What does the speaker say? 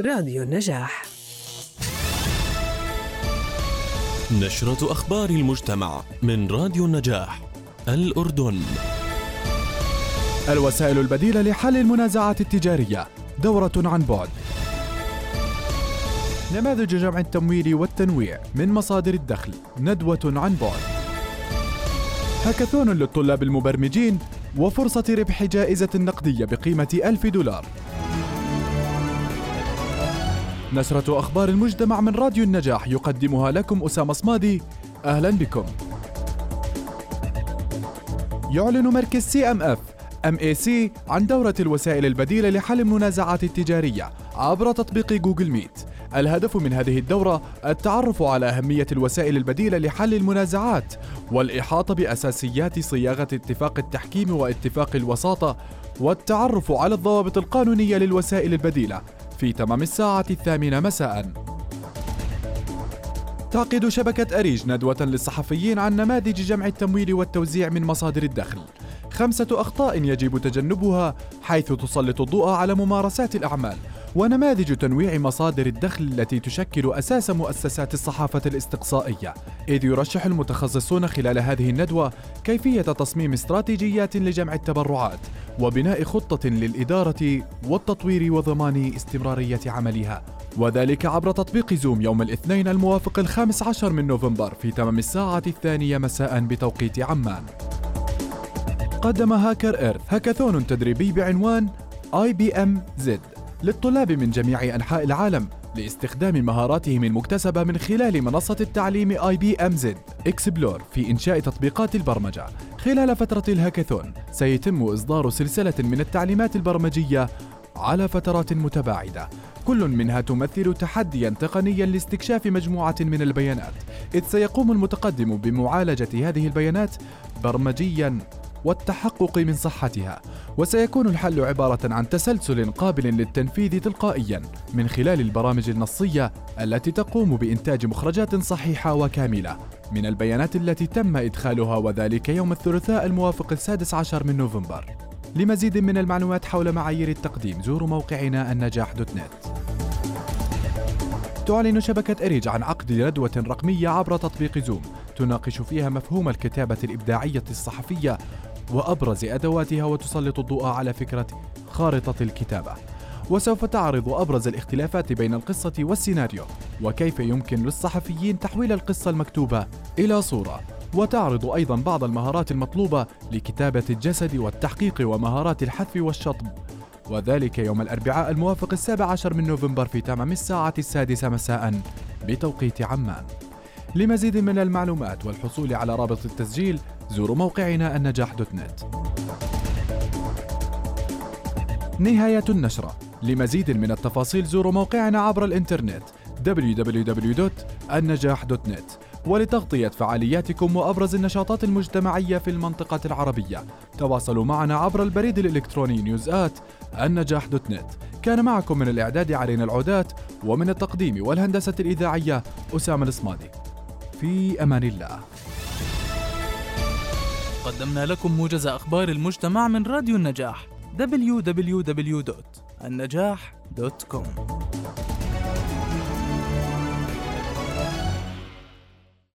راديو النجاح. نشرة أخبار المجتمع من راديو النجاح الأردن. الوسائل البديلة لحل المنازعات التجارية دورة عن بعد. نماذج جمع التمويل والتنويع من مصادر الدخل ندوة عن بعد. هاكاثون للطلاب المبرمجين وفرصة ربح جائزة نقدية بقيمة ألف دولار. نشرة أخبار المجتمع من راديو النجاح يقدمها لكم أسامة صمادي. أهلا بكم. يعلن مركز سي إم إف إم إي سي عن دورة الوسائل البديلة لحل المنازعات التجارية عبر تطبيق Google Meet. الهدف من هذه الدورة التعرف على أهمية الوسائل البديلة لحل المنازعات والإحاطة بأساسيات صياغة اتفاق التحكيم واتفاق الوساطة والتعرف على الضوابط القانونية للوسائل البديلة في تمام الساعة الثامنة مساءً. تعقد شبكة أريج ندوة للصحفيين عن نماذج جمع التمويل والتوزيع من مصادر الدخل. خمسة أخطاء يجب تجنبها حيث تسلط الضوء على ممارسات الأعمال ونماذج تنويع مصادر الدخل التي تشكل أساس مؤسسات الصحافة الاستقصائية إذ يرشح المتخصصون خلال هذه الندوة كيفية تصميم استراتيجيات لجمع التبرعات وبناء خطة للإدارة والتطوير وضمان استمرارية عملها. وذلك عبر تطبيق Zoom يوم الاثنين الموافق الخامس عشر من نوفمبر في تمام الساعة الثانية مساء بتوقيت عمان. قدم HackerEarth hackathon تدريبي بعنوان M Z للطلاب من جميع أنحاء العالم لاستخدام مهاراتهم المكتسبة من خلال منصة التعليم IBM Z اكسبلور في إنشاء تطبيقات البرمجة. خلال فترة الهاكاثون سيتم إصدار سلسلة من التعليمات البرمجية على فترات متباعدة. كل منها تمثل تحديا تقنيا لاستكشاف مجموعة من البيانات. إذ سيقوم المتقدم بمعالجة هذه البيانات برمجيا والتحقق من صحتها وسيكون الحل عبارة عن تسلسل قابل للتنفيذ تلقائيا من خلال البرامج النصية التي تقوم بإنتاج مخرجات صحيحة وكاملة من البيانات التي تم إدخالها وذلك يوم الثلاثاء الموافق السادس عشر من نوفمبر. لمزيد من المعلومات حول معايير التقديم زوروا موقعنا النجاح دوت نت. تعلن شبكة أريج عن عقد ندوة رقمية عبر تطبيق زوم. تناقش فيها مفهوم الكتابة الإبداعية الصحفية وأبرز أدواتها وتسلط الضوء على فكرة خارطة الكتابة. وسوف تعرض أبرز الاختلافات بين القصة والسيناريو وكيف يمكن للصحفيين تحويل القصة المكتوبة إلى صورة. وتعرض أيضا بعض المهارات المطلوبة لكتابة الجسد والتحقيق ومهارات الحذف والشطب. وذلك يوم الأربعاء الموافق السابع عشر من نوفمبر في تمام الساعة السادسة مساء بتوقيت عمان. لمزيد من المعلومات والحصول على رابط التسجيل زوروا موقعنا النجاح دوت نت. نهاية النشرة. لمزيد من التفاصيل زوروا موقعنا عبر الإنترنت www.النجاح.net ولتغطية فعالياتكم وأبرز النشاطات المجتمعية في المنطقة العربية. تواصلوا معنا عبر البريد الإلكتروني نيوز آت النجاح دوت نت. كان معكم من الإعداد علينا العودات ومن التقديم والهندسة الإذاعية أسامة الصمادي في أمان الله. قدمنا لكم موجز أخبار المجتمع من راديو النجاح www.النجاح.com